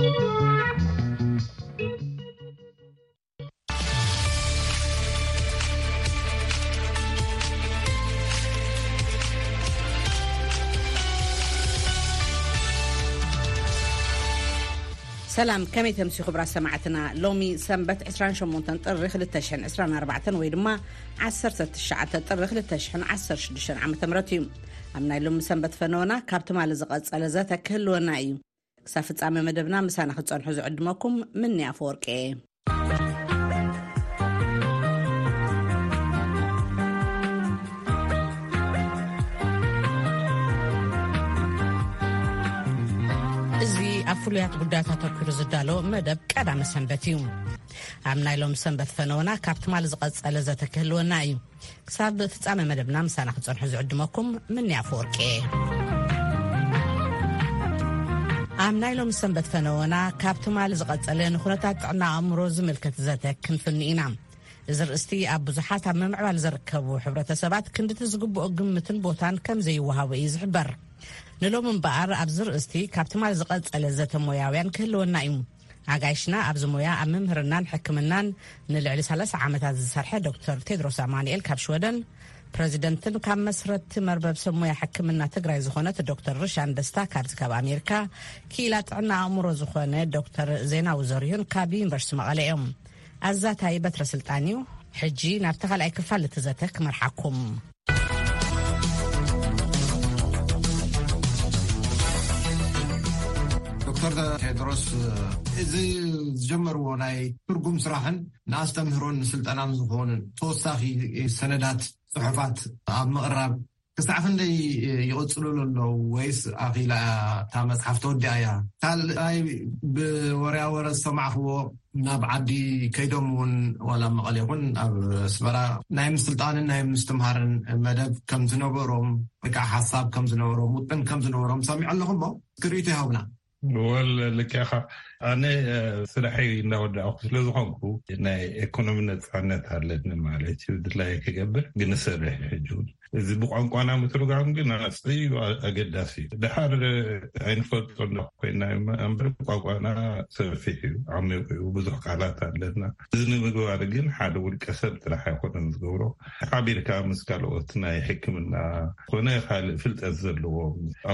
ሰላም ከመይ ተምሲ ክብራ ሰማዕትና ሎሚ ሰንበት 28 ጥሪ 224 ወይ ድማ 19 ጥሪ 216 ዓ ም እዩ ኣብ ናይ ሎሚ ሰንበት ፈነወና ካብ ትማሊ ዝቐፀለ ዘተ ክህልወና እዩ ክሳብ ፍጻመ መደብና ምሳና ክትጸንሑ ዝዕድመኩም ምኒ ኣፈወርቂ እየ። ኣብ ፍሉያት ጉዳያት ኣተኪሩ ዝዳሎ መደብ ቀዳመ ሰንበት እዩ ኣብ ናይ ሎም ሰንበት ፈነወና ካብ ትማል ዝቐጸለ ዘተ ክህልወና እዩ ክሳብ ፍፃመ መደብና ምሳና ክፀንሑ ዝዕድመኩም ምንያ ኣፈወርቂ እየ ኣብ ናይ ሎሚ ሰንበት ፈነወና ካብ ትማሊ ዝቐጸለ ንኩነታት ጥዕና ኣእምሮ ዝምልከት ዘተ ክንፍኒ ኢና እዚ ርእስቲ ኣብ ብዙሓት ኣብ ምምዕባል ዝርከቡ ሕብረተሰባት ክንድቲ ዝግብኦ ግምትን ቦታን ከም ዘይወሃቡ እዩ ዝሕበር ንሎሚ እምበኣር ኣብዚ ርእስቲ ካብ ትማሊ ዝቐጸለ ዘተ ሞያውያን ክህልወና እዩ ኣጋይሽና ኣብዚ ሞያ ኣብ ምምህርናን ሕክምናን ንልዕሊ ሰላሳ ዓመታት ዝሰርሐ ዶክተር ቴድሮስ ኣማንኤል ካብ ሽወደን ፕረዚደንትን ካብ መስረትቲ መርበብ ሰብ ሞያ ሕክምና ትግራይ ዝኾነት ዶክተር ርሻን ደስታ ካብዚ ካብ ኣሜሪካ ክኢላ ጥዕና ኣእምሮ ዝኾነ ዶክተር ዜናዊ ዘርሁን ካብ ዩኒቨርስቲ መቐለ እዮም ኣዛታይ በትረ ስልጣን እዩ ሕጂ ናብቲ ካልኣይ ክፋል እቲ ዘተ ክመርሓኩም ዶክተር ቴድሮስ እዚ ዝጀመርዎ ናይ ትርጉም ስራሕን ንኣስተምህሮን ንስልጠናን ዝኮኑ ተወሳኺ ሰነዳት ፅሑፋት ኣብ ምቕራብ ክሳዕ ክንደይ ይቕፅልሉ ኣለው ወይስ ኣኺላ እታ መፅሓፍ ተወዲኣ እያ ካልኣይ ብወርያ ወረ ዝሰማዕክዎ ናብ ዓዲ ከይዶም እውን ዋላ መቐለ ይኹን ኣብ ኣስመራ ናይ ምስልጣንን ናይ ምስትምሃርን መደብ ከም ዝነበሮም ወይ ከዓ ሓሳብ ከም ዝነበሮም ውጥን ከም ዝነበሮም ሰሚዐ ኣለኹ እሞ ክርእቶ ይሃቡና ወል ልክዕኻ ኣነ ስራሐይ እናወዳእኩ ስለዝኾንኩ ናይ ኤኮኖሚ ነፃነት ኣለኒ ማለት እዩ ድላየ ክገብር ግን እሰርሕ ሕጂ እውን እዚ ብቋንቋና ምትርጓም ግን ኣፀዩ ኣገዳሲ እዩ ድሓር ኣይንፈልጦ ኮይና እበር ቋንቋና ሰፊሕ እዩ ዓሚቕ እዩ ብዙሕ ቃላት ኣለና እዚ ንምግባር ግን ሓደ ውልቀ ሰብ ጥራሕ ኣይኮነን ዝገብሮ ሓቢርካ ምስ ካልኦት ናይ ሕክምና ኮነ ካልእ ፍልጠት ዘለዎ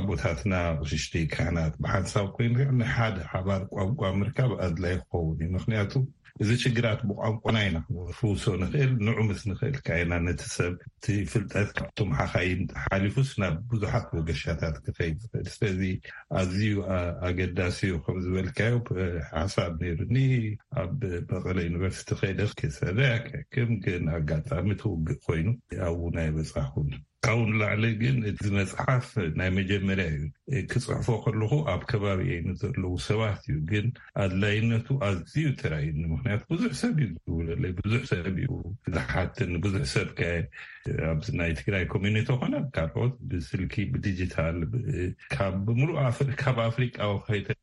ኣቦታትና ቁሽሽቲ ካህናት ብሓንሳብ ኮይኑ ሓደ ሓባር ቋንቋ ምርካብ ኣድላይ ክኸውን እዩ ምክንያቱ እዚ ሽግራት ብቋንቆና ኢና ክንፍውሶ ንክእል ንዑ ምስ ንክእል ካኣ ኢና ነቲ ሰብ እቲ ፍልጠት ካብቶም ሓኻይም ሓሊፉስ ናብ ብዙሓት ወገሻታት ክከይድ ዝክእል ስለዚ ኣዝዩ ኣገዳሲ እዩ ከም ዝበልካዮ ሓሳብ ነይሩኒ ኣብ መቐለ ዩኒቨርሲቲ ከይደ ክሰርዕ ክሕክም ግን ኣጋጣሚ እቲ ውግእ ኮይኑ ኣብውን ኣይበፃኹን። ካብኡ ንላዕሊ ግን እቲ መፅሓፍ ናይ መጀመርያ እዩ ክፅሕፎ ከለኩ ኣብ ከባቢ እየ ንዘለዉ ሰባት እዩ ግን ኣድላይነቱ ኣዝዩ ጥራይ እዩ ምክንያቱ ብዙሕ ሰብ እዩ ዝብለለይ ብዙሕ ሰብ እዩ ዝሓትኒ ብዙሕ ሰብ ከ ኣብዚ ናይ ትግራይ ኮሚኒቲ ኮነ ካልኦት ብስልኪ ብዲጂታል ካብ ብምሉእ ካብ ኣፍሪቃዊ ከይተ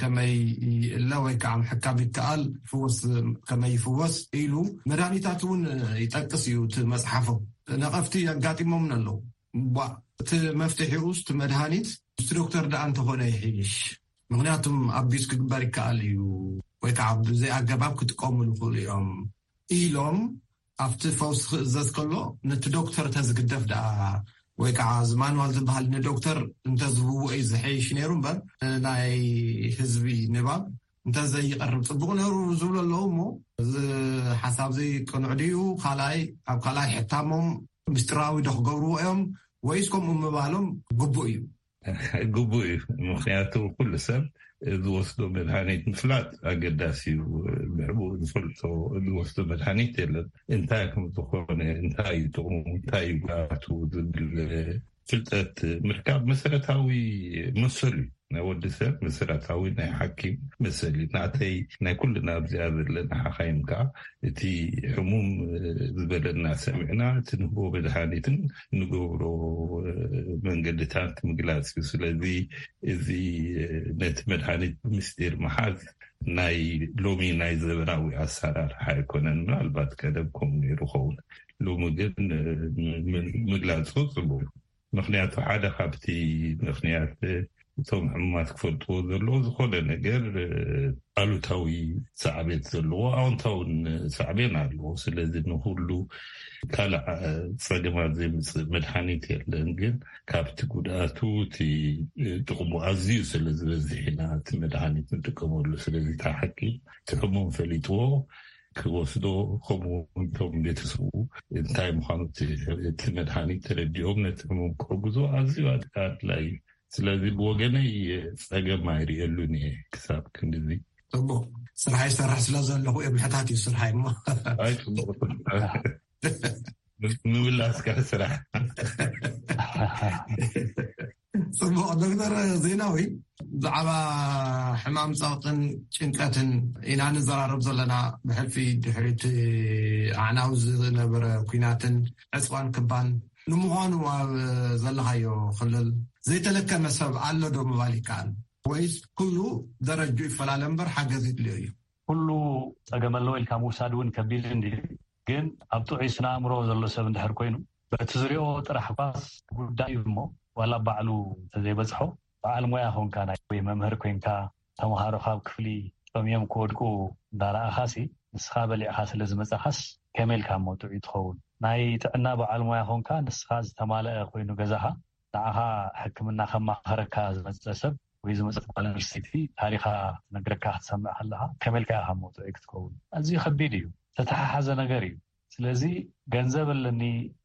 ከመይ ይእለ ወይ ከዓ ምሕካም ይከኣል ፍወስ ከመይ ይፍወስ ኢሉ መድሃኒታት እውን ይጠቅስ እዩ እቲ መፅሓፎ ነቐፍቲ ኣጋጢሞምን ኣለው እ እቲ መፍትሒ ኡስ እቲ መድሃኒት ምስቲ ዶክተር ድኣ እንተኾነ ይሕይሽ ምክንያቱም ኣቢስ ክግበር ይከኣል እዩ ወይ ከዓ ብዘይ ኣገባብ ክጥቀሙሉ ይኽእሉ እዮም ኢሎም ኣብቲ ፈውሲ ክእዘዝ ከሎ ነቲ ዶክተር ተዝግደፍ ደኣ ወይ ከዓ እዚ ማንዋል ዝበሃል ንዶክተር እንተዝህብዎ እዩ ዝሐይሽ ነይሩ እምበር ንናይ ህዝቢ ንባብ እንተዘይቐርብ ፅቡቕ ነይሩ ዝብሉ ኣለዉ እሞ እዚ ሓሳብ እዚ ቅኑዕ ድዩ ካልኣይ ኣብ ካልኣይ ሕታሞም ምስጢራዊ ዶ ክገብርዎ እዮም ወይስ ከምኡ ምባሎም ግቡእ እዩ ግቡእ እዩ ምክንያቱ ኩሉ ሰብ ዝወስዶ መድሃኒት ምፍላጥ ኣገዳሲ እዩ ብዕኡ ዝፈልጦ ዝወስዶ መድሃኒት የለን እንታይ ከምዝኮነ እንታይ እዩ ጥቕሙ እንታይ እዩ ጉድኣቱ ዝብል ፍልጠት ምርካብ መሰረታዊ መሰሉ እዩ ናይ ወዲ ሰብ መሰረታዊ ናይ ሓኪም መሰሊ ናተይ ናይ ኩሉና ኣብዚኣ ዘለና ሓካይም ከዓ እቲ ሕሙም ዝበለና ሰሚዕና እቲ ንህቦ መድሃኒትን ንገብሮ መንገድታት ምግላፅ እዩ ስለዚ እዚ ነቲ መድሃኒት ብምስጢር መሓዝ ናይ ሎሚ ናይ ዘበናዊ ኣሰራርሓ ኣይኮነን ምናልባት ቀደም ከምኡ ነይሩ ኸውን ሎሚ ግን ምግላፁ ፅቡቅ ምክንያቱ ሓደ ካብቲ ምክንያት እቶም ሕሙማት ክፈልጥዎ ዘለዎ ዝኾነ ነገር ኣሉታዊ ሳዕቤት ዘለዎ ኣውንታውን ሳዕቤን ኣለዎ ስለዚ ንኩሉ ካልዕ ፀገማት ዘይምፅእ መድሓኒት የለን ግን ካብቲ ጉድኣቱ እቲ ጥቕሙ ኣዝዩ ስለ ዝበዝሕ ኢና እቲ መድሃኒት ንጥቀመሉ ስለዚ ታ ሓቂ ትሕሙም ፈሊጥዎ ክወስዶ ከምኡ ንቶም ቤተስቡ እንታይ ምኳኑ እቲ መድሃኒት ተረዲኦም ነቲ ሕሙም ክሕግዞ ኣዝዩ ኣድላይ እዩ ስለዚ ብወገነይ ፀገም ኣይርእየሉን እየ ክሳብ ክንዲዚ ፅቡቅ ስርሓ ይሰርሕ ስለ ዘለኩ እ ምሕታት እዩ ስርሓይ እሞ ምምላስካ ስራሕ ፅቡቅ ዶክተር ዜናዊ ብዛዕባ ሕማም ፀቅጥን ጭንቀትን ኢና ንዘራርብ ዘለና ብሕልፊ ድሕሪቲ ኣዕናዊ ዝነበረ ኩናትን ዕፅዋን ክባን ንምዃኑ ኣብ ዘለኻዮ ክልል ዘይተለከመ ሰብ ኣሎ ዶ ምባል ይከኣል ወይስ ኩሉ ደረጁ ይፈላለ እምበር ሓገዝ ይድልዮ እዩ? ኩሉ ፀገም ኣለዎ ኢልካ ምውሳድ እውን ከቢድ እንድዩ። ግን ኣብ ጥዑይ ስነ ኣእምሮ ዘሎ ሰብ እንድሕር ኮይኑ በቲ ዝሪኦ ጥራሕ እኳስ ጉዳይ እዩ እሞ ዋላ ባዕሉ እንተዘይበፅሖ በዓል ሞያ ኮንካ ናይ ወይ መምህር ኮንካ ተምሃሮ ካብ ክፍሊ ጸምዮም ክወድቁ እንዳረኣኻሲ ንስኻ በሊዕኻ ስለ ዝመጻኻስ ከመይ ኢልካሞ ጥዑይ ትኸውን ናይ ጥዕና በዓል ሞያ ኮንካ ንስኻ ዝተማለኣ ኮይኑ ገዛኻ ንዓኻ ሕክምና ከማኸረካ ዝመጸ ሰብ ወይ ዝመጸት ጓል ኣንስተይቲ ታሪኻ ትነግረካ ክትሰምዕ ከለኻ ከመይ ኢልካ ኢኻሞ ጥዑይ ክትከውን ኣዝዩ ከቢድ እዩ ዝተተሓሓዘ ነገር እዩ ስለዚ ገንዘብ ኣለኒ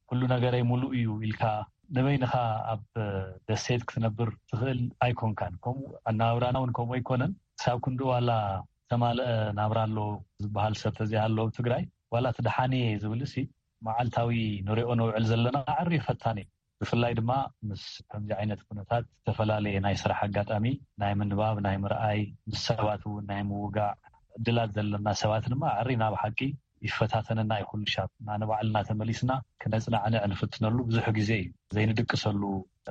ኩሉ ነገረይ ሙሉእ እዩ ኢልካ ንበይንካ ኣብ ደሴት ክትነብር ትኽእል ኣይኮንካን ከምኡ ኣነባብራና እውን ከምኡ ኣይኮነን ክሳብ ክንዲ ዋላ ዝተማልአ ናብራ ኣሎ ዝበሃል ሰብ ተዘይሃለዎ ኣብ ትግራይ ዋላ እቲ ደሓን እየ ዝብል ሲ መዓልታዊ ንሪኦ ንውዕል ዘለና ኣዐርዩ ፈታኒ እዩ። ብፍላይ ድማ ምስ ከምዚ ዓይነት ኩነታት ዝተፈላለየ ናይ ስራሕ ኣጋጣሚ ናይ ምንባብ ናይ ምርኣይ ምስ ሰባት እውን ናይ ምውጋዕ ዕድላት ዘለና ሰባት ድማ ዕሪ ናብ ሓቂ ይፈታተነና እዩ ኩሉ ሻብ እና ንባዕልና ተመሊስና ክነፅናዕንዕ ንፍትነሉ ብዙሕ ግዜ እዩ ዘይንድቅሰሉ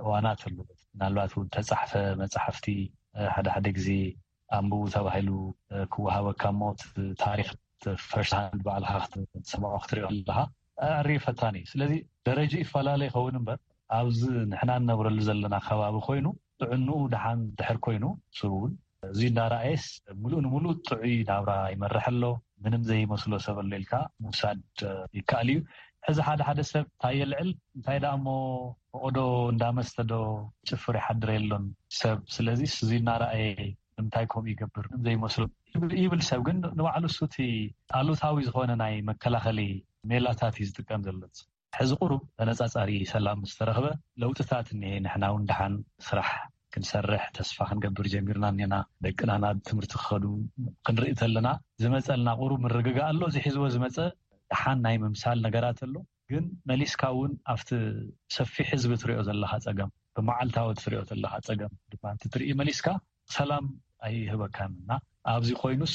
እዋናት ኣሉ ምናልባት እውን ተፃሕፈ መፅሕፍቲ ሓደሓደ ግዜ ኣንብቡ ተባሂሉ ክወሃበካ እሞ እቲ ታሪክ ፈርስት ሃንድ ባዕልካ ክትሰምዖ ክትሪኦ ከለካ ኣዐርዩ ፈታኒ እዩ ስለዚ ደረጅኡ ይፈላለ ይከውን እምበር ኣብዚ ንሕና ንነብረሉ ዘለና ከባቢ ኮይኑ ጥዕንኡ ድሓን ድሕር ኮይኑ ስብ እውን እዚ እንዳረኣየስ ሙሉእ ንሙሉእ ጥዑይ ናብራ ይመርሕ ኣሎ ምንም ዘይመስሎ ሰብ ኣሎ ኢልካ ምውሳድ ይከኣል እዩ። ሕዚ ሓደ ሓደ ሰብ እንታይ የልዕል እንታይ ደኣ እሞ ፈቐዶ እንዳመስተ ዶ ክጭፍር ይሓድር የሎን ሰብ ስለዚ እዚ እናረኣየ ንምንታይ ከምኡ ይገብር ዘይመስሎ ይብል ሰብ ግን ንባዕሉ ሱቲ ኣሉታዊ ዝኾነ ናይ መከላኸሊ ሜላታት እዩ ዝጥቀም ዘሎ። ሕዚ ቁሩብ ተነፃፃሪ ሰላም ምስ ተረኽበ ለውጥታት እኒሀ ንሕና ውን ደሓን ስራሕ ክንሰርሕ ተስፋ ክንገብር ጀሚርና እኒሀና ደቅና ናብ ትምህርቲ ክኸዱ ክንርኢ ተለና ዝመፀልና ቁሩብ ምርግጋእ ኣሎ እዚ ሒዝዎ ዝመፀ ደሓን ናይ ምምሳል ነገራት ኣሎ ግን መሊስካ ውን ኣብቲ ሰፊሕ ህዝቢ ትሪኦ ዘለኻ ፀገም ብመዓልታዊ ትሪኦ ዘለኻ ፀገም ድማ እንትትርኢ መሊስካ ሰላም ኣይህበካን እና ኣብዚ ኮይኑስ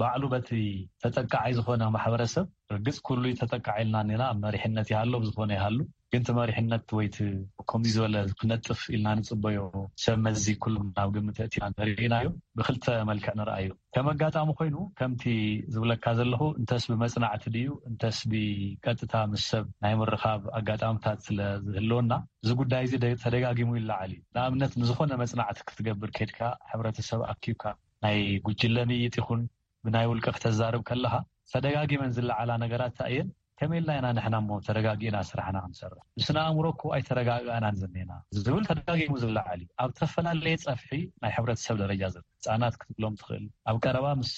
ባዕሉ በቲ ተጠቃዓይ ዝኾነ ማሕበረሰብ ርግፅ ኩሉይ ተጠቃዓይ ኢልና እኔና ኣብ መሪሕነት ይሃሉ ኣብ ዝኾነ ይሃሉ ግን እቲ መሪሕነት ወይ እቲ ከምዚ ዝበለ ክነጥፍ ኢልና ንፅበዮ ሰብ መዚ ኩሉ ናብ ግምት ኣእቲና እንተሪኢናዮ ብክልተ መልክዕ ንርኣዮ ከም ኣጋጣሚ ኮይኑ ከምቲ ዝብለካ ዘለኹ እንተስ ብመፅናዕቲ ድዩ እንተስ ብቀጥታ ምስ ሰብ ናይ ምርኻብ ኣጋጣምታት ስለዝህልወና እዚ ጉዳይ እዚ ተደጋጊሙ ይለዓል እዩ ንኣብነት ንዝኾነ መፅናዕቲ ክትገብር ኬድካ ሕብረተሰብ ኣኪብካ ናይ ጉጅለ ምይይጥ ይኹን ብናይ ውልቀ ክተዛርብ ከለኻ ተደጋጊመን ዝለዓላ ነገራት ታይ እየን? ከመይ ኢልና ኢና ንሕና እሞ ተረጋጊእና ስራሕና ክንሰርሕ? ብስነ ኣእምሮ እኮ ኣይተረጋጋእናን ዝኒሀና ዝብል ተደጋጊሙ ዝለዓል እዩ። ኣብ ዝተፈላለየ ፀፍሒ ናይ ሕብረተሰብ ደረጃ ዘሎ ህፃናት ክትብሎም ትኽእል፣ ኣብ ቀረባ ምስ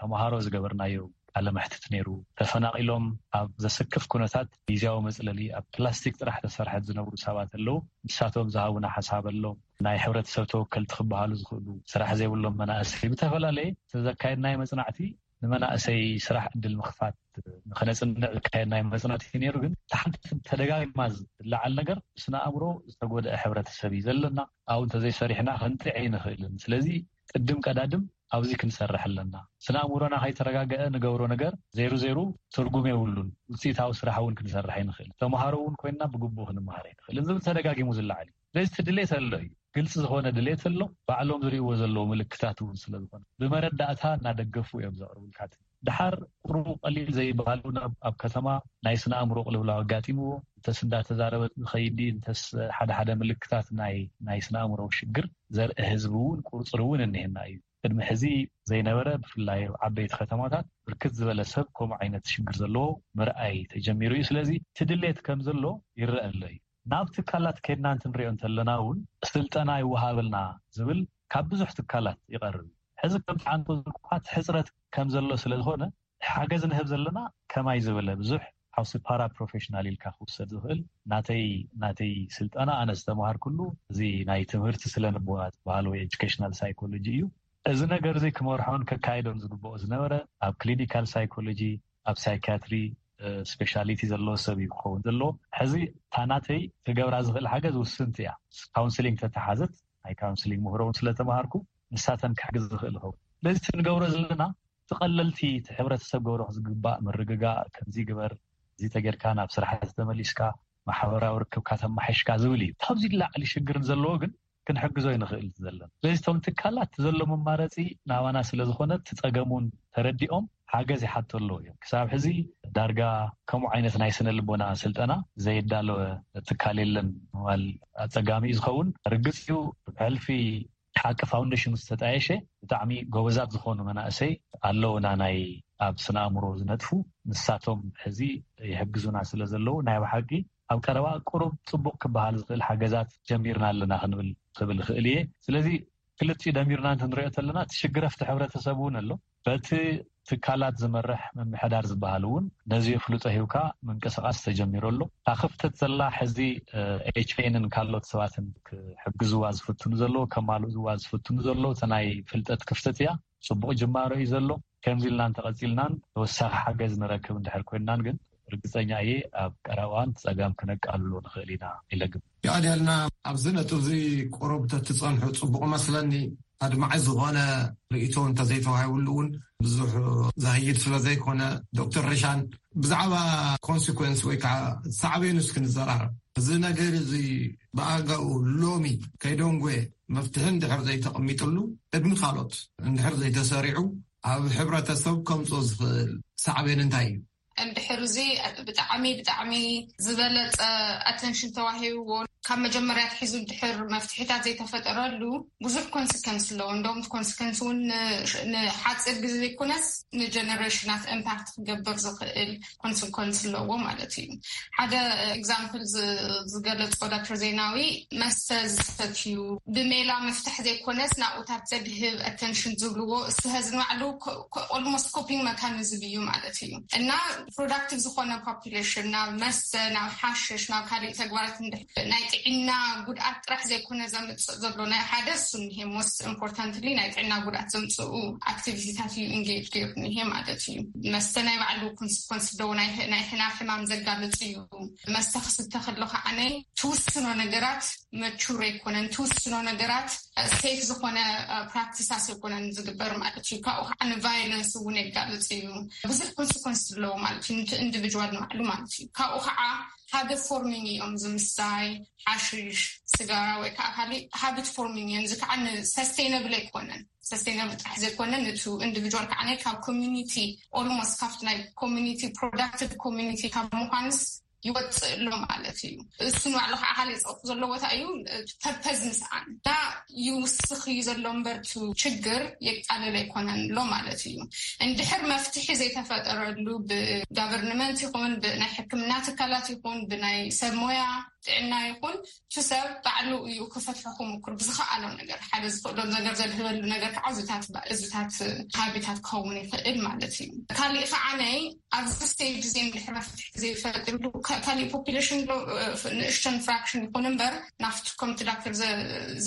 ተምሃሮ ዝገበርናዮ ቃለ መሕትት ነይሩ፣ ተፈናቒሎም ኣብ ዘሰክፍ ኩነታት ግዝያዊ መፅለሊ ኣብ ፕላስቲክ ጥራሕ ተሰርሐት ዝነብሩ ሳባት ኣለው፣ ንሳቶም ዝሃቡና ሓሳብ ኣሎ። ናይ ሕብረተሰብ ተወከልቲ ክበሃሉ ዝኽእሉ ስራሕ ዘይብሎም መናእሰይ ብተፈላለየ ዘካየድናዮ መፅናዕቲ ንመናእሰይ ስራሕ ዕድል ምኽፋት ንኸነፅንዕ ዝካየድናዮ መፅናዕቲ እዩ ነይሩ። ግን እታ ሓንቲ ተደጋጊማ ዝለዓል ነገር ብስነ ኣእምሮ ዝተጎድአ ሕብረተሰብ እዩ ዘለና። ኣብኡ እንተዘይሰሪሕና ክንጥዕ ኣይንኽእልን። ስለዚ ቅድም ቀዳድም ኣብዚ ክንሰርሕ ኣለና። ስነ ኣእምሮና ከይተረጋገዐ ንገብሮ ነገር ዜሩ ዜሩ ትርጉም የብሉን። ውፅኢታዊ ስራሕ እውን ክንሰርሕ ኣይንኽእልን። ተምሃሮ እውን ኮይንና ብግቡእ ክንመሃር ኣይንኽእልን ዝብል ተደጋጊሙ ዝለዓል እዩ። ስለዚ'ቲ ድሌት ኣሎ እዩ። ግልፂ ዝኾነ ድሌት ኣሎ፣ ባዕሎም ዝሪእዎ ዘለዉ ምልክታት እውን ስለዝኾነ ብመረዳእታ እናደገፉ እዮም ዘቕርቡልካ እቲ። ደሓር ቁሩብ ቐሊል ዘይበሃሉ ናብ ኣብ ከተማ ናይ ስነ ኣእምሮ ቅልውላው ኣጋጢምዎ እንተስ እንዳተዛረበት ዝኸይድ ድዩ እንተስ ሓደ ሓደ ምልክታት ናይ ናይ ስነ ኣእምሮ ሽግር ዘርኢ ህዝቢ እውን ቁፅሪ እውን እኒሀና እዩ። ቅድሚ ሕዚ ዘይነበረ ብፍላይ ኣብ ዓበይቲ ከተማታት ብርክት ዝበለ ሰብ ከምኡ ዓይነት ሽግር ዘለዎ ምርኣይ ተጀሚሩ እዩ። ስለዚ እቲ ድሌት ከም ዘሎ ይረኣ ኣሎ እዩ። ናብ ትካላት ከድና እንትንሪኦ እንተለና እውን ስልጠና ይወሃበልና ዝብል ካብ ብዙሕ ትካላት ይቐርብ እዩ። ሕዚ ከምቲ ዓንቶ ዝበልኩኻ እቲ ሕፅረት ከምዘሎ ስለዝኾነ ሓገዝ ንህብ ዘለና ከማይ ዝበለ ብዙሕ ሓውሲ ፓራ ፕሮፌሽናል ኢልካ ክውሰድ ዝኽእል ናተይ ናተይ ስልጠና ኣነ ዝተምሃርኩሉ እዚ ናይ ትምህርቲ ስለንቦና ዝበሃል ወይ ኤጁኬሽናል ሳይኮሎጂ እዩ። እዚ ነገር እዚ ክመርሖን ከካይዶን ዝግበኦ ዝነበረ ኣብ ክሊኒካል ሳይኮሎጂ ኣብ ሳይካትሪ ስፔሻሊቲ ዘለዎ ሰብ እዩ ክኸውን ዘለዎ ሕዚ እታ ናተይ ክገብራ ዝኽእል ሓገዝ ውስንቲ እያ ካውንስሊንግ ተተሓዘት ናይ ካውንስሊንግ ምህሮ እውን ስለተምሃርኩ ንሳተን ክሕግዝ ዝኽእል ይኸውን ስለዚ እቲ ንገብሮ ዘለና ተቐለልቲ እቲ ሕብረተሰብ ገብሮ ዝግባእ ምርግጋእ ከምዚ ግበር እዚ ተገርካ ናብ ስራሕ ዝተመሊስካ ማሕበራዊ ርክብካ ተማሓይሽካ ዝብል እዩ ካብዚ ላዕሊ ሽግር ዘለዎ ግን ክንሕግዞ ይንኽእል ዘለና ስለዚ ቶም ትካላት ዘለዎም ኣማረፂ ናባና ስለዝኾነ እቲ ፀገም እውን ተረዲኦም ሓገዝ ይሓቱ ኣለዉ እዮም ክሳብ ሕዚ ዳርጋ ከምኡ ዓይነት ናይ ስነ ልቦና ስልጠና ዘየዳለወ ትካል የለን ምባል ኣፀጋሚ እዩ ዝኸውን ርግፅ እዩ ብሕልፊ ሓቂ ፋውንዴሽን ዝተጣየሸ ብጣዕሚ ጎበዛት ዝኾኑ መናእሰይ ኣለዉና ናይ ኣብ ስነ ኣእምሮ ዝነጥፉ ንሳቶም ሕዚ ይሕግዙና ስለ ዘለዉ ናይ ባሓቂ ኣብ ቀረባ ቁሩብ ጽቡቕ ክበሃል ዝኽእል ሓገዛት ጀሚርና ኣለና ክንብል ክብል ይኽእል እየ። ስለዚ ክልቲኡ ደሚርና እንትንሪኦ ተለና እቲ ሽግረፍቲ ሕብረተሰብ እውን ኣሎ። በቲ ትካላት ዝመርሕ ምምሕዳር ዝበሃል እውን ነዚ የፍልጦ ሂብካ ምንቅስቓስ ተጀሚሩ ኣሎ። እታ ክፍተት ዘላ ሕዚ ኤችኤንን ካልኦት ሰባትን ክሕግዝዋ ዝፍትኑ ዘለዉ ከማልእዋ ዝፍትኑ ዘለዉ እቲ ናይ ፍልጠት ክፍተት እያ። ፅቡቅ ጅማሮ እዩ ዘሎ ከምዚ ኢልና እንተቀፂልናን ተወሳኪ ሓገዝ ንረክብ እንድሕር ኮይንናን ግን ርግፀኛ እየ ኣብ ቀረባ እዋን እቲ ፀገም ክነቃልሎ ንክእል ኢና ኢለ እግምት። የቀንየልና ኣብዚ ነጥብ እዚ ቁሩብ ተትፀንሑ ፅቡቅ እመስለኒ ኣድማዒ ዝኮነ ርእይቶ እንተዘይተዋሂብሉ እውን ብዙሕ ዘህይድ ስለዘይኮነ ዶክተር ሪሻን ብዛዕባ ኮንስኮንስ ወይ ከዓ ሳዕቤኑ እስኪ ንዘራረብ እዚ ነገር እዚ ብኣጋኡ ሎሚ ከይደንጎየ መፍትሒ እንድሕር ዘይተቐሚጥሉ ቅድሚ ካልኦት እንድሕር ዘይተሰሪዑ ኣብ ሕብረተሰብ ከምፅኦ ዝኽእል ሳዕቤን እንታይ እዩ? እንድሕር እዚ ብጣዕሚ ብጣዕሚ ዝበለፀ ኣተንሽን ተዋሂብዎ ካብ መጀመርያ ኣትሒዙ እንድሕር መፍትሒታት ዘይተፈጠረሉ ብዙሕ ኮንስከንስ ኣለዎ። እንዶም ኮንስከንስ እውን ንሓፂር ግዜ ዘይኮነስ ንጀነሬሽናት እምፓክት ክገብር ዝኽእል ኮንስኮንስ ኣለዎ ማለት እዩ ሓደ እግዛምፕል ዝገለፁ ዳክተር ዜናዊ መስተ ዝሰት እዩ ብሜላ መፍትሕ ዘይኮነስ ናብኡታት ዘድህብ ኣተንሽን ዝብልዎ እስሀ ዝንባዕሉ ኦልሞስት ኮፒንግ መካኒዝም እዩ ማለት እዩ እና ፕሮዳክቲቭ ዝኮነ ፖፕሌሽን ናብ መስተ ናብ ሓሽሽ ናብ ካልእ ተግባራት ናይ ጥዕና ጉድኣት ጥራሕ ዘይኮነ ዘምፅእ ዘሎ ናይ ሓደ ሱኒሄ ሞስት ኢምፖርታንትሊ ናይ ጥዕና ጉድኣት ዘምፅኡ ኣክቲቪቲታት እዩ እንጌጅ ገይሩ ኒሄ ማለት እዩ መስተ ናይ ባዕሉ ኮንስኮንስ ዶ ናይ ሕና ሕማም ዘጋልፅ እዩ መስተ ክስተ ከሎ ከዓነ ትውስኖ ነገራት መቹር ኣይኮነን ትውስኖ ነገራት ሴፍ ዝኮነ ፕራክቲሳስ ኣይኮነን ዝግበር ማለት እዩ ካብኡ ከዓ ንቫይለንስ እውን የጋልፅ እዩ ብዙሕ ኮንስኮንስ ኣለዎ ማለት እዩ ን ኢንዲቪዋል ንባዕሉ ማለት እዩ ካብኡ ከዓ ሃደ ፎርሚን እዮም ዝምስታይ ሓሽሽ ስጋራ ወይ ከዓ ካሊእ ሃብት ፎርሚን እዮም እዚ ከዓ ንሰስተይነብል ኣይኮነን ሰስተይናብል ጥራሕ ዘይኮነ ንቱ ኢንዲቪድዋል ከዓ ናይ ካብ ኮሚኒቲ ኦልሞስት ካብቲ ናይ ኮሚኒቲ ፕሮዳክቲቭ ኮሚኒቲ ካብ ምኳንስ ይወፅእ ኣሎ ማለት እዩ እሱ ንባዕሉ ከዓ ካሊእ ፀቕጢ ዘለዎ ቦታ እዩ ፐርፐዝ ምስኣን እና ይውስኽ እዩ ዘሎ እምበርቱ ችግር የቃልል ኣይኮነን ኣሎ ማለት እዩ እንድሕር መፍትሒ ዘይተፈጠረሉ ብጋቨርንመንት ይኹን ብናይ ሕክምና ትካላት ይኹን ብናይ ሰብ ሞያ ጥዕና ይኹን እቲ ሰብ ባዕሉ እዩ ክፈትሖ ክምኩር ብዝኸኣሎ ነገር ሓደ ዝኽእሎ ነገር ዘድህበሉ ነገር ከዓ እዚታት ሃቢታት ክኸውን ይኽእል ማለት እዩ ካሊእ ከዓነይ ኣብዚ ስቴጅ እዘ ድሕሪ መፍትሒ ዘይፈጥሉ ካሊእ ፖፕሌሽን ንእሽተን ፍራክሽን ይኹን እምበር ናፍቲ ከምቲ ዳክተር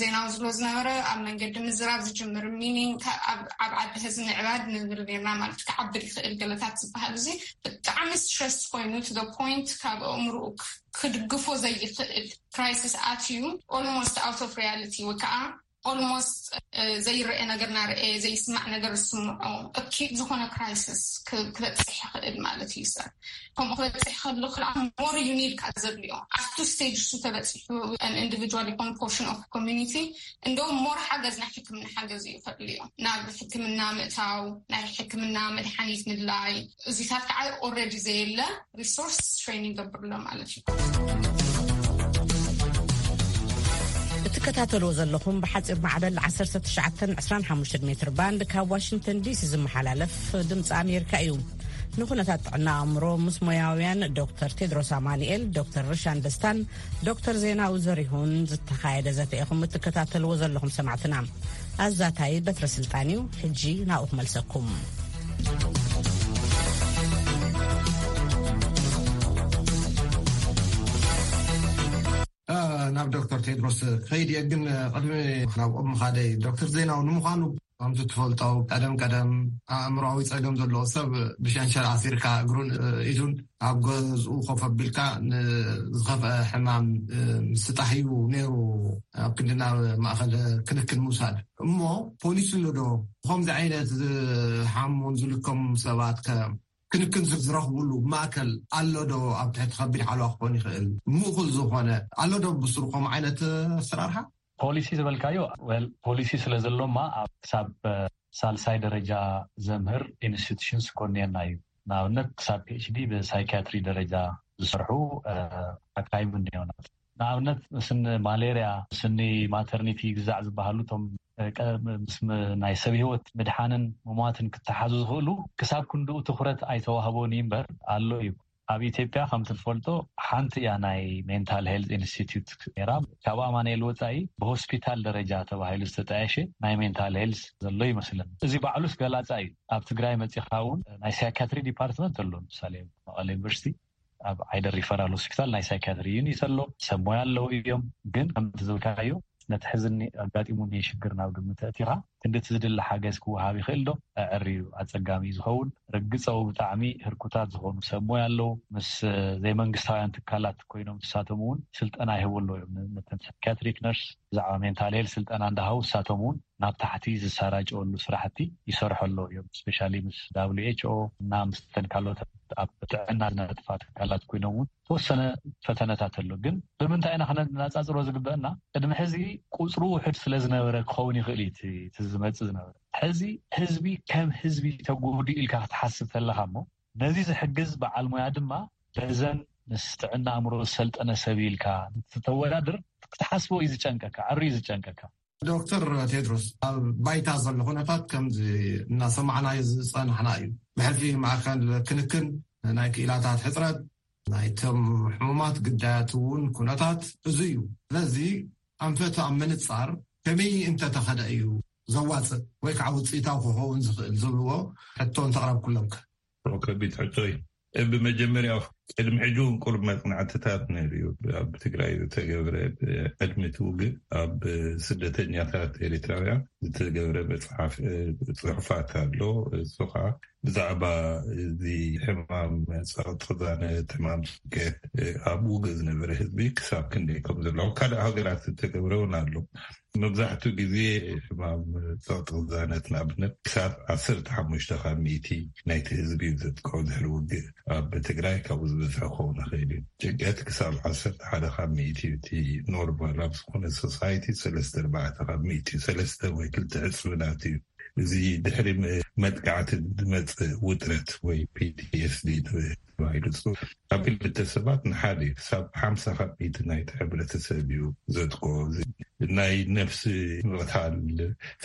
ዜናዊ ዝብሎ ዝነበረ ኣብ መንገዲ ምዝራብ ዝጅምር ሚኒን ኣብ ዓዲ ህዚ ንዕባድ ንብል ርና ማለት ክዓብር ይኽእል ገለታት ዝበሃል እዙ ብጣዕሚ ስትረስ ኮይኑ ፖንት ካብ ኣእምሩኡክ ክድግፎ ዘይክእል ክራይስስ ኣትዩ ኦልሞስት ኣውት ኦፍ ሪያልቲ ወይ ከዓ ኦልሞስት ዘይረአ ነገር ናረኤ ዘይስማዕ ነገር ዝስምዖ እኪድ ዝኾነ ክራይስስ ክበፅሕ ይኽእል ማለት እዩ ሰብ ከምኡ ክበፅሕ ከሎ ክዓ ሞር ዩኒድ ካ ዘድልዮ ኣብቱ ስቴጅ እሱ ተበፂሑ ኢንዲቪድዋል ይኹን ፖርሽን ኦፍ ኮሚኒቲ እንደው ሞር ሓገዝ ናይ ሕክምና ሓገዝ እዩ ከድልዮ ናብ ሕክምና ምእታው ናይ ሕክምና መድሓኒት ምድላይ እዚታት ከዓ ኦልሬዲ ዘየለ ሪሶርስ ትሬኒንግ ገብርሎ ማለት እዩ። እትከታተልዎ ዘለኹም ብሓፂር ማዕበል 1925 ሜትር ባንድ ካብ ዋሽንግተን ዲሲ ዝመሓላለፍ ድምፂ ኣሜሪካ እዩ። ንኩነታት ጥዕና ኣእምሮ ምስ ሞያውያን ዶክተር ቴድሮስ ኣማንኤል፣ ዶክተር ርሻን ደስታን ዶክተር ዜናዊ ዘሪሁን ዝተኻየደ ዘተ ኢኹም እትከታተልዎ ዘለኹም ሰማዕትና ኣዛታይ በትረ ስልጣን እዩ ሕጂ ናብኡ ክመልሰኩም ናብ ዶክተር ቴድሮስ ከይድ እየ ግን ቅድሚ ናብኦ ምካደ ዶክተር ዜናዊ ንምኳኑ ከምቲ ትፈልጦ ቀደም ቀደም ኣእምሮዊ ፀገም ዘለዎ ሰብ ብሸንሸር ኣሲርካ እግሩን ኢዱን ኣብ ገዝኡ ኮፍ ኣቢልካ ንዝኸፍአ ሕማም ምስጣሕ እዩ ነይሩ ኣብ ክንዲ ናብ ማእኸል ክንክን ምውሳድ እሞ ፖሊስ ኣሎ ዶ ብከምዚ ዓይነት ዝሓሙን ዝልከሙ ሰባት ከ ክንክን ዝረኽብሉ ማእከል ኣሎ ዶ ኣብ ትሕቲ ከቢድ ሓለዋ ክኾን ይኽእል ምእኹል ዝኾነ ኣሎ ዶ ብስሩ ከምኡ ዓይነት ኣሰራርሓ ፖሊሲ ዝበልካዮ ፖሊሲ ስለ ዘሎማ ክሳብ ሳልሳይ ደረጃ ዘምህር ኢንስቲቱሽንስ ኮንየና እዩ ንኣብነት ክሳብ ፒችዲ ብሳይካትሪ ደረጃ ዝሰርሑ ሓካይም እኒኦና ንኣብነት ስኒ ማሌርያ ስኒ ማተርኒቲ ግዛዕ ዝበሃሉ እቶም ምስ ናይ ሰብ ሂወት ምድሓንን ምሟትን ክተሓዙ ዝኽእሉ ክሳብ ክንድኡ ትኩረት ኣይተዋህቦን እዩ እምበር ኣሎ እዩ ኣብ ኢትዮጵያ ከምቲ ንፈልጦ ሓንቲ እያ ናይ ሜንታል ሄልዝ ኢንስቲትዩት ነይራ። ካብ ኣማኒኤል ወፃኢ ብሆስፒታል ደረጃ ተባሂሉ ዝተጣየሸ ናይ ሜንታል ሄልዝ ዘሎ ይመስለኒ። እዚ ባዕሉስ ገላፃ እዩ። ኣብ ትግራይ መፂእኻ እውን ናይ ሳይካትሪ ዲፓርትመንት ኣሎ። ምሳሌ ኣብ መቐለ ዩኒቨርሲቲ ኣብ ዓይደር ሪፈራል ሆስፒታል ናይ ሳይካትሪ ዩኒት ኣሎ። ሰብ ሞያ ኣለዉ እዮም። ግን ከምቲ ዝበልካዮ ነቲ ሕዚ ኣጋጢሙኒ ሽግር ናብ ግምት ኣእቲኻ ክንድቲ ዝድለ ሓገዝ ክወሃብ ይኽእል ዶ? ኣዐርዩ ኣጸጋሚ እዩ ዝኸውን። ርግጸው ብጣዕሚ ህርኩታት ዝኾኑ ሰብ ሞያ ኣለው። ምስ ዘይመንግስታውያን ትካላት ኮይኖም ንሳቶም እውን ስልጠና ይህቡ ኣለው እዮም። ነተን ሳይካትሪክ ነርስ ብዛዕባ ሜንታል ሄልዝ ስልጠና እንዳሃቡ ንሳቶም እውን ናብ ታሕቲ ዝሰራጨወሉ ስራሕቲ ይሰርሑ ኣለው እዮም። ስፔሻሊ ምስ ዳብሊው ኤች ኦ እና ምስተን ካልኦት ኣብ ጥዕና ዝነጥፋ ትካላት ኮይኖም እውን ዝተወሰነ ፈተነታት ኣሎ ግን ብምንታይ ኢና ክነነጻጽሮ ዝግበእና ቅድሚ ሕዚ ቁጽሩ ውሑድ ስለ ዝነበረ ክኸውን ይኽእል እዩ እቲ እቲ ዝመጽእ ዝነበረ ሕዚ ህዝቢ ከም ህዝቢ ተጎዲኡ ኢልካ ክትሓስብ ተለኻ እሞ ነዚ ዝሕግዝ በዓል ሞያ ድማ በዘን ምስ ጥዕና ኣእምሮ ዝሰልጠነ ሰብ ኢልካ ተወዳድር ክትሓስቦ እዩ ዝጨንቀካ ዕርዩ ዝጨንቀካ። ዶክተር ቴድሮስ ኣብ ባይታ ዘሎ ኩነታት ከምዚ እናሰማዕናዩ ዝፀናሕና እዩ ብሕልፊ ማእከል ክንክን ናይ ክኢላታት ሕፅረት ናይቶም ሕሙማት ግዳያት እውን ኩነታት እዙ እዩ ስለዚ ኣንፈቱ ኣብ ምንፃር ከመይ እንተተኸደ እዩ ዘዋፅእ ወይ ከዓ ውፅኢታዊ ክኸውን ዝኽእል ዝብልዎ ሕቶ እንተቕረብኩሎምከ ብ ከቢድ ሕቶ እዩ እብ መጀመርያ ቅድሚ ሕጂ እውን ቁሩብ መጽናዕትታት ነይሩ እዩ ኣብ ትግራይ ዝተገብረ ዕድሚ እቲ ውግእ ኣብ ስደተኛታት ኤሪትራውያን ዝተገብረ መጽሓፍ ጽሑፋት ኣሎ እሱ ከዓ ብዛዕባ እዚ ሕማም ጸቅጥዛነ ትማም ጭንቀት ኣብ ውግእ ዝነበረ ህዝቢ ክሳብ ክንደይ ከም ዘለዉ ካልእ ሃገራት ዝተገብረ እውን ኣሎ መብዛሕትኡ ግዜ ሕማም ፀቕጢ ቅዛነት ንኣብነት ክሳብ ዓሰርተ ሓሙሽተ ካብ ሚእቲ ናይቲ ህዝቢ እዩ ዘጥቅዖ ድሕሪ ውግእ ኣብ ትግራይ ካብኡ ዝበዝሐ ክኸውን ይኽእል እዩ ጭንቀት ክሳብ ዓሰርተ ሓደ ካብ ሚእቲ እዩ እቲ ኖርማል ኣብ ዝኾነ ሶሳይቲ ሰለስተ ኣርባዕተ ካብ ሚእቲ እዩ ሰለስተ ወይ ክልተ ሕፅብናት እዩ እዚ ድሕሪ መጥቃዕቲ ዝመፅእ ውጥረት ወይ ፒቲኤስዲ ተባሂሉ ጽሑፍ ካብ ክልተ ሰባት ንሓደ ክሳብ ሓምሳ ካብ ሚእቲ ናይቲ ሕብረተሰብ እዩ ዘጥቆ ናይ ነፍሲ ምቕታል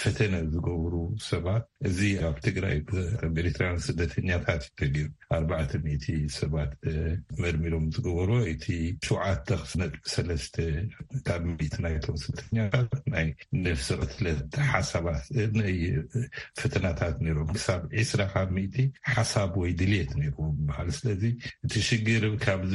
ፈተነ ዝገብሩ ሰባት እዚ ኣብ ትግራይ ኣብ ኤርትራን ስደተኛታት እዩ ተገይሩ ኣርባዕተ ሚእቲ ሰባት መርሚሮም ዝገበሩ እቲ ሸውዓተ ክስነጥ ሰለስተ ካብ ሚእቲ ናይቶም ስደተኛታት ናይ ነፍሲ ቅትለት ሓሳባት ፍትናታት ነይሮም ክሳብ ዕስራ ካብ ሚእቲ ሓሳብ ወይ ድልት ነይርዎ በሃል ስለዚ እቲ ሽግር ካብዚ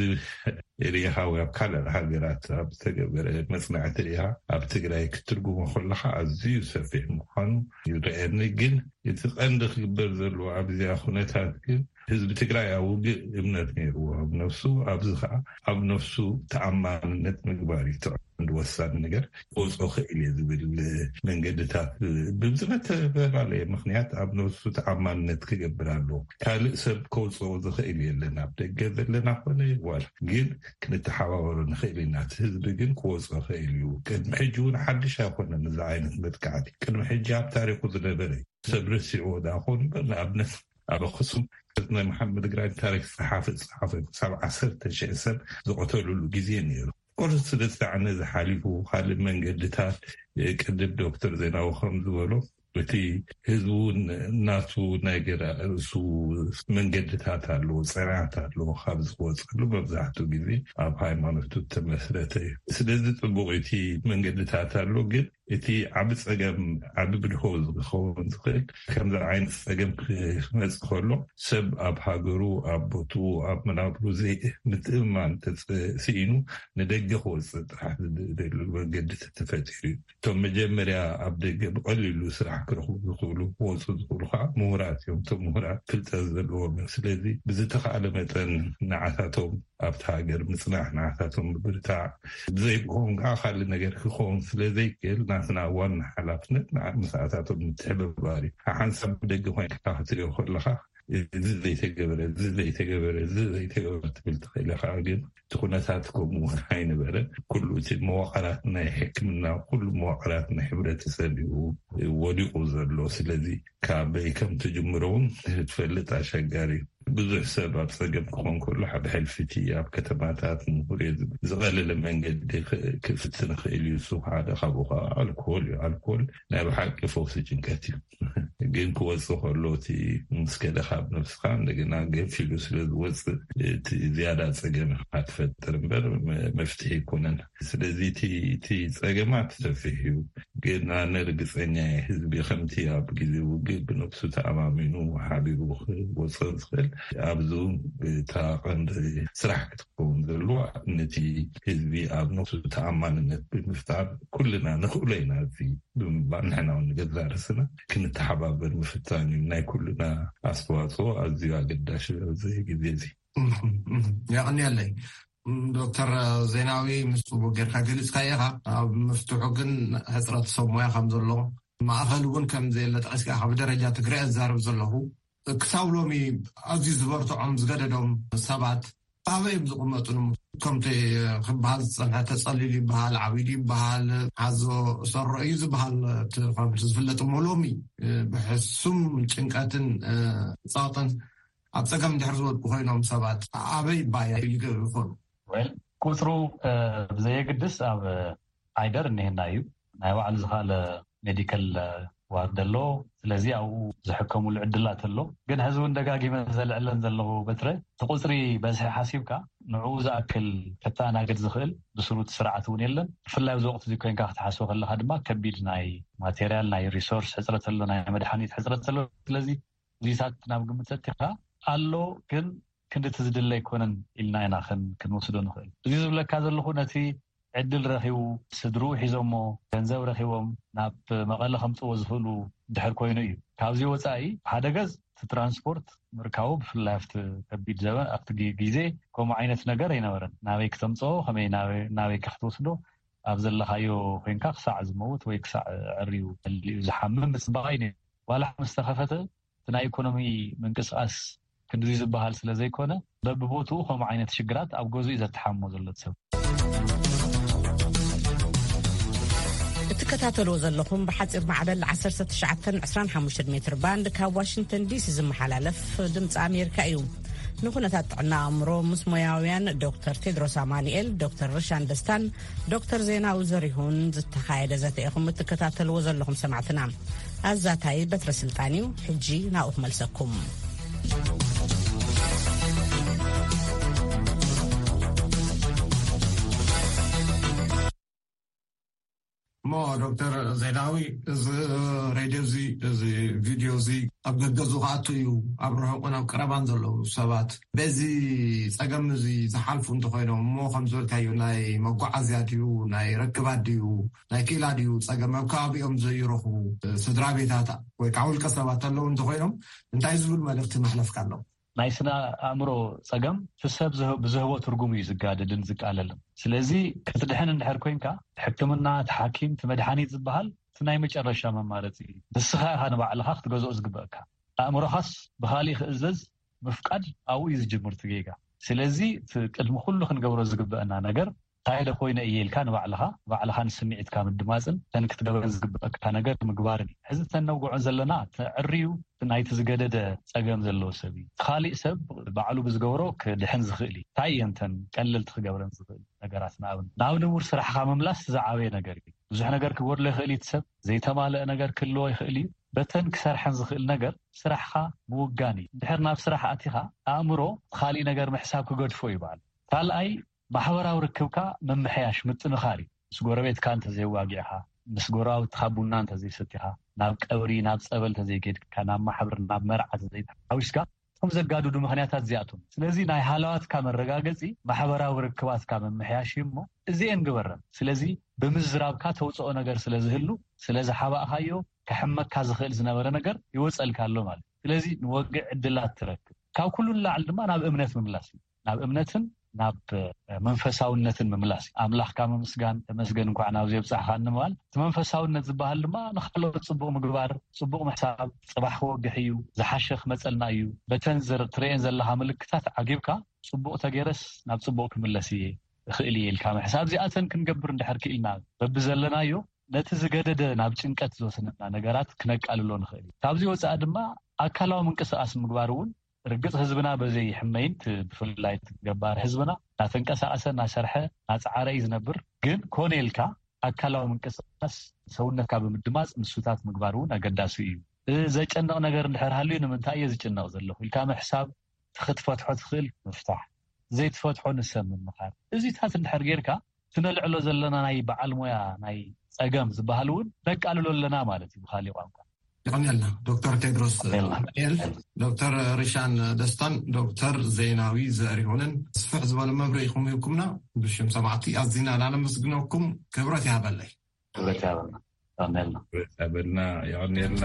ሪኢኻ ወይ ኣብ ካልእ ሃገራት ኣብ ዝተገበረ መፅናዕቲ ሪኢኻ ኣብ ትግራይ ክትርጉሞ ከለካ ኣዝዩ ሰፊሕ ምኳኑ ይረኣየኒ ግን እቲ ቀንዲ ክግበር ዘለዎ ኣብዚኣ ኩነታት ግን ህዝቢ ትግራይ ኣብ ውግእ እምነት ነይርዎ ኣብ ነብሱ ኣብዚ ከዓ ኣብ ነብሱ ተኣማንነት ምግባር እዩ ትዕንዲ ወሳኒ ነገር ክወፅኦ ክእል እየ ዝብል መንገድታት ብዝተፈላለየ ምክንያት ኣብ ነብሱ ተኣማንነት ክገብር ኣለዎ ካልእ ሰብ ከውፅኦ ዝክእል የለን ኣብ ደገ ዘለና ኮነ ይዋል ግን ክንተሓባበሩ ንክእል ኢና እቲ ህዝቢ ግን ክወፅኦ ክእል እዩ ቅድሚ ሕጂ እውን ሓድሽ ኣይኮነ ንዚ ዓይነት መጥቃዕቲ ቅድሚ ሕጂ ኣብ ታሪኩ ዝነበረ እዩ ሰብ ረሲዕዎ ዳኣ ኮኑ ንኣብነት ኣብ ኣክሱም እቲ ናይ መሓመድ ግራኝ ታሪክ ጸሓፊ ጸሓፊ ክሳብ ዓሰርተ ሽሕ ሰብ ዝቐተሉሉ ግዜ ነይሩ። ቁርሲ ስለ ዝተዓነዘ ሓሊፉ ካልእ መንገድታት ቅድም ዶክተር ዜናዊ ከም ዝበሎ እቲ ህዝቡ ናቱ ናይ ገዳእ ርእሱ መንገድታት ኣለዎ፣ ፅርዓት ኣለዎ ካብ ዝወፀሉ መብዛሕትኡ ግዜ ኣብ ሃይማኖቱ ተመስረተ እዩ። ስለዚ ፅቡቅ እቲ መንገድታት ኣሎ ግን እቲ ዓቢ ጸገም ዓቢ ብድሆ ዝኸውን ዝኽእል ከምዚ ዓይነት ጸገም ክመጽእ ከሎ ሰብ ኣብ ሃገሩ ኣብ ቦትኡ ኣብ መናብሩ ዘይምትእምማን ስኢኑ ንደገ ክወጽእ ጥራሕ ዝደልሉ መገዲ ተፈጢሩ እዩ። እቶም መጀመርያ ኣብ ደገ ብቐሊሉ ስራሕ ክረኽቡ ዝኽእሉ ክወጹ ዝኽእሉ ከዓ ምሁራት እዮም። እቶም ምሁራት ፍልጠት ዘለዎም እዮም። ስለዚ ብዝተኻእለ መጠን ንዓታቶም ኣብቲ ሃገር ምጽናሕ ንዓታቶም ምብርታዕ ብዘይብኦም ከኣ ካልእ ነገር ክኸውን ስለ ዘይክእል ናትና ዋና ሓላፍነት ምስኣታቶም ምትሕብባር እዩ። ሓሓንሳብ ብደገ ኮይንካ ክትሪኦ ከለኻ እዚ ዘይተገበረ እዚ ዘይተገበረ እዚ ዘይተገበረ ትብል ትኽእል ኢኻ ግን እቲ ኩነታት ከምኡ ኣይነበረ ኩሉ እቲ መዋቕራት ናይ ሕክምና ኩሉ መዋቕራት ናይ ሕብረተሰብ እዩ ወዲቑ ዘሎ ስለዚ ካበይ ከም ትጅምሮ እውን ክትፈልጥ ኣሸጋሪ እዩ። ብዙሕ ሰብ ኣብ ፀገም ክኾን ከሎ ሓደ ሕልፊቲ ኣብ ከተማታት ንሁሬ ዝቐለለ መንገዲ ክፍትን ይኽእል እዩ። እሱ ሓደ ካብኡ ከዓ ኣልኮል እዩ። ኣልኮል ናይ ብሓቂ ፈውሲ ጭንቀት እዩ። ግን ክወፅእ ከሎ እቲ ምስከደ ካብ ነብስኻ እንደገና ገፊሉ ስለዝወፅእ እቲ ዝያዳ ፀገም ትፈጥር እምበር መፍትሒ ኣይኮነን። ስለዚ እቲ ፀገማት ሰፊሕ እዩ ግን ኣነ ርግፀኛ እየ ህዝቢ ከምቲ ኣብ ግዜ ውግእ ብነብሱ ተኣማሚኑ ሓቢሩ ክወፆ ዝኽእል ኣብዚ እውን እታ ቀንዲ ስራሕ ክትከውን ዘለዋ ነቲ ህዝቢ ኣብ ነብሱ ተኣማንነት ብምፍጣር ኩልና ንኽእሎ ኢና እዚ ብምባል ንሕና ውን ንገዛ ርእስና ክንተሓባበር ምፍታን እዩ ናይ ኩልና ኣስተዋፅኦ ኣዝዩ ኣገዳሽ ኣብዚ ግዜ እዚ የቀኒየለይ ዶክተር ዜናዊ ምስ ፅቡቅ ጌርካ ገሊፅካዮ ኢኻ ኣብ ምፍትሑ ግን ሕፅረት ሰብ ሞያ ከም ዘሎ ማእኸል እውን ከም ዘየለ ጠቂስካ ኢኻ ብደረጃ ትግራይ እየ ዝዛረብ ዘለኹ ክሳብ ሎሚ ኣዝዩ ዝበርትዖም ዝገደዶም ሰባት ኣበይ እዮም ዝቅመጡ ከምቲ ክበሃል ዝፀንሐ ተፀሊሉ ይበሃል ዓብዱ ይበሃል ሓዞ ሰሮ እዩ ዝበሃል ከምቲ ዝፍለጥ እሞ ሎሚ ብሕሱም ጭንቀትን ፀቅጥን ኣብ ፀገም እንድሕር ዝወድቁ ኮይኖም ሰባት ኣበይ ባያ ይገብሩ ይኾኑ? ወል ቁፅሩ ብዘየግድስ ኣብ ዓይደር እኒሀና እዩ ናይ ባዕሉ ዝኸኣለ ሜዲካል ዋርድ ኣሎ ስለዚ ኣብኡ ዝሕከምሉ ዕድላት ኣሎ ግን ሕዚ እውን ደጋጊመ ዘልዕለን ዘለኹ በትረ እቲ ቁፅሪ በዝሒ ሓሲብካ ንዕኡ ዝኣክል ከተኣናግድ ዝኽእል ብስሩቲ ስርዓት እውን የለን ብፍላይ ኣብዚ ወቅት እዚ ኮይንካ ክትሓስቦ ከለካ ድማ ከቢድ ናይ ማቴርያል ናይ ሪሶርስ ሕፅረት ኣሎ ናይ መድሓኒት ሕፅረት ኣሎ ስለዚ እዚታት ናብ ግምት ኣእቲኻ ኣሎ ግን ክንዲ እቲ ዝድለ ኣይኮነን ኢልና ኢና ክንወስዶ ንኽእል። እዚ ዝብለካ ዘለኹ ነቲ ዕድል ረኺቡ ስድርኡ ሒዞሞ ገንዘብ ረኺቦም ናብ መቐለ ከምፅእዎ ዝኽእሉ እንድሕር ኮይኑ እዩ። ካብዚ ወፃኢ ሓደ ገዝ እቲ ትራንስፖርት ምርካቡ ብፍላይ ኣብቲ ከቢድ ዘበን ኣብቲ ግዜ ከምኡ ዓይነት ነገር ኣይነበረን። ናበይ ክተምፅኦ ከመይ ናበይ ከ ክትወስዶ ኣብ ዘለኻዮ ኮይንካ ክሳዕ ዝመውት ወይ ክሳዕ ኣዕርዩ መሊኡ ዝሓምም ምፅባይ ነይሩ። ዋላ ምስ ተኸፈተ እቲ ናይ ኢኮኖሚ ምንቅስቓስ ክንድዚ ዝበሃል ስለ ዘይኮነ በብቦትኡ ከምኡ ዓይነት ሽግራት ኣብ ገዝኡ እዩ ዘተሓምሞ ዘሎ እቲ ሰብ። እትከታተልዎ ዘለኹም ብሓፂር ማዕበል 1925 ሜትር ባንድ ካብ ዋሽንግተን ዲሲ ዝመሓላለፍ ድምፂ ኣሜሪካ እዩ። ንኩነታት ጥዕና ኣእምሮ ምስ ሞያውያን ዶክተር ቴድሮስ ኣማንኤል፣ ዶክተር ርሻን ደስታን ዶክተር ዜናዊ ዘሪሁን ዝተኻየደ ዘተ ኢኹም እትከታተልዎ ዘለኹም ሰማዕትና ኣዛታይ በትረ ስልጣን እዩ ሕጂ ናብኡ ክመልሰኩም እሞ ዶክተር ዜናዊ እዚ ሬድዮ እዚ እዚ ቪድዮ እዚ ኣብ ገገዝኡ ክኣቱ እዩ ኣብ ርሑቕን ኣብ ቀረባን ዘለዉ ሰባት በዚ ፀገም እዚ ዝሓልፉ እንተኮይኖም እሞ ከምዝበልካዩ ናይ መጓዓዝያ ድዩ ናይ ርክባት ድዩ ናይ ክኢላ ድዩ ፀገም ኣብ ከባቢኦም ዘይረኽቡ ስድራ ቤታት ወይ ከዓ ውልቀ ሰባት ኣለዉ እንተኮይኖም እንታይ ዝብል መልእኽቲ መሕለፍካ ኣሎ? ናይ ስነ ኣእምሮ ፀገም ፍሰብ ብዝህቦ ትርጉም እዩ ዝጋደድን ዝቃለልን ስለዚ ክትድሕን እንድሕር ኮይንካ ሕክምና እቲ ሓኪም እቲ መድሓኒት ዝበሃል እቲ ናይ መጨረሻ መማረፂ እዩ ንስኻ ኢኻ ንባዕልኻ ክትገዝኦ ዝግበእካ ኣእምሮኻስ ብካሊእ ክእዘዝ ምፍቃድ ኣብኡ እዩ ዝጅምር እቲ ጌጋ ስለዚ እቲ ቅድሚ ኩሉ ክንገብሮ ዝግበእና ነገር ታይለ ኮይነ እየ ኢልካ ንባዕልኻ ባዕልኻ ንስሚዒትካ ምድማፅን እተን ክትገብረን ዝግበእካ ነገር ምግባርን እዩ ሕዚ እተን ነውግዖን ዘለና ተዕርዩ ናይቲ ዝገደደ ፀገም ዘለዎ ሰብ እዩ ካሊእ ሰብ ባዕሉ ብዝገብሮ ክድሕን ዝኽእል እዩ እንታይ እየን እተን ቀለልቲ ክገብረን ዝኽእል ነገራት ንኣብነት ናብ ንቡር ስራሕኻ ምምላስ ዝዓበየ ነገር እዩ ብዙሕ ነገር ክጎድሎ ይኽእል እዩ ሰብ ዘይተማለአ ነገር ክህልዎ ይኽእል እዩ በተን ክሰርሐን ዝኽእል ነገር ስራሕኻ ምውጋን እዩ ድሕር ናብ ስራሕ ኣቲኻ ኣእምሮ ካሊእ ነገር ምሕሳብ ክገድፎ እዩ ባዓሉ ካልኣይ ማሕበራዊ ርክብካ ምምሕያሽ ምጥንኻር እዩ። ምስ ጎረቤትካ እንተዘየዋጊዕኻ፣ ምስ ጎረባብትኻ ቡና እንተዘይሰቲኻ፣ ናብ ቀብሪ፣ ናብ ፀበል እንተዘይከድካ፣ ናብ ማሕብር፣ ናብ መርዓ ተዘይተሓዊስካ እቶም ዘጋድዱ ምክንያታት እዚኣቶም እዮም። ስለዚ ናይ ሃለዋትካ መረጋገፂ ማሕበራዊ ርክባትካ ምምሕያሽ እዩ እሞ እዚኤን ግበረን። ስለዚ ብምዝራብካ ተውፅኦ ነገር ስለዝህሉ ስለዝሓባእኻዮ ከሕመካ ዝኽእል ዝነበረ ነገር ይወፀልካ ኣሎ ማለት እዩ። ስለዚ ንወግዒ ዕድላት ትረክብ። ካብ ኩሉ ንላዕሊ ድማ ናብ እምነት ምምላስ እዩ። ናብ እምነትን ናብ መንፈሳውነትን ምምላስ እዩ ኣምላኽካ ምምስጋን ተመስገን እንኳዕ ናብዘ ብፃሕካ ንምባል እቲ መንፈሳውነት ዝበሃል ድማ ንካልኦት ፅቡቅ ምግባር ፅቡቅ ምሕሳብ ፅባሕ ክወግሕ እዩ ዝሓሸ ክመፀልና እዩ በተን ዝርትረኤን ዘለካ ምልክታት ዓጊብካ ፅቡቅ ተገይረስ ናብ ፅቡቅ ክምለስ እየ እኽእል እየ ኢልካ ምሕሳብ እዚኣተን ክንገብር እንድሕር ክኢልና በቢ ዘለናዮ ነቲ ዝገደደ ናብ ጭንቀት ዝወስነና ነገራት ክነቃልሎ ንኽእል እዩ ካብዚ ወፃኢ ድማ ኣካላዊ ምንቅስቃስ ምግባር እውን ርግፅ ህዝብና በዘይ ይሕመይንት ብፍላይ ገባር ህዝብና ናተንቀሳቀሰ ናሰርሐ ናፀዓረ እዩ ዝነብር ግን ኮነ ኢልካ ኣካላዊ ምንቅስቃስ ሰውነትካ ብምድማፅ ንሱታት ምግባር እውን ኣገዳሲ እዩ። ዘጨንቕ ነገር እንድሕር ሃልዩ ንምንታይ እየ ዝጭነቕ ዘለኹ ኢልካ ምሕሳብ እቲ ክትፈትሖ ትኽእል ምፍታሕ ዘይትፈትሖ ንሰብ ምምኻር እዚታት እንድሕር ጌርካ እቲ ነልዕሎ ዘለና ናይ በዓል ሞያ ናይ ፀገም ዝበሃል እውን ነቃልሎ ኣለና ማለት እዩ ብካሊእ ቋንቋ። የቀንየልና ዶክተር ቴድሮስ ዳንኤል፣ ዶክተር ሪሻን ደስታን ዶክተር ዜናዊ ዘሪሁንን ስፍሕ ዝበለ መብርሂኹም ሂብኩምና ብሽም ሰማዕቲ ኣዚና ናነመስግነኩም ክብረት ይሃበለይ። ብዘት ያበልና ቀንልና ብዘት ያበልና ይቀንየልና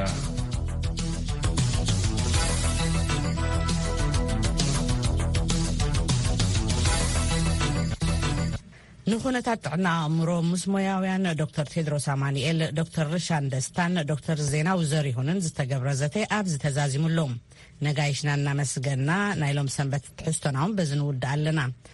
ንኩነታት ጥዕና ኣእምሮ ምስ ሞያውያን ዶክተር ቴድሮስ ኣማንኤል ዶክተር ርሻን ደስታን ዶክተር ዜናዊ ዘሪሁንን ዝተገብረ ዘተ ኣብዚ ተዛዚሙሎም ነጋይሽና እናመስገና ናይ ሎም ሰንበት ትሕዝቶና እውን በዚ ንውድእ ኣለና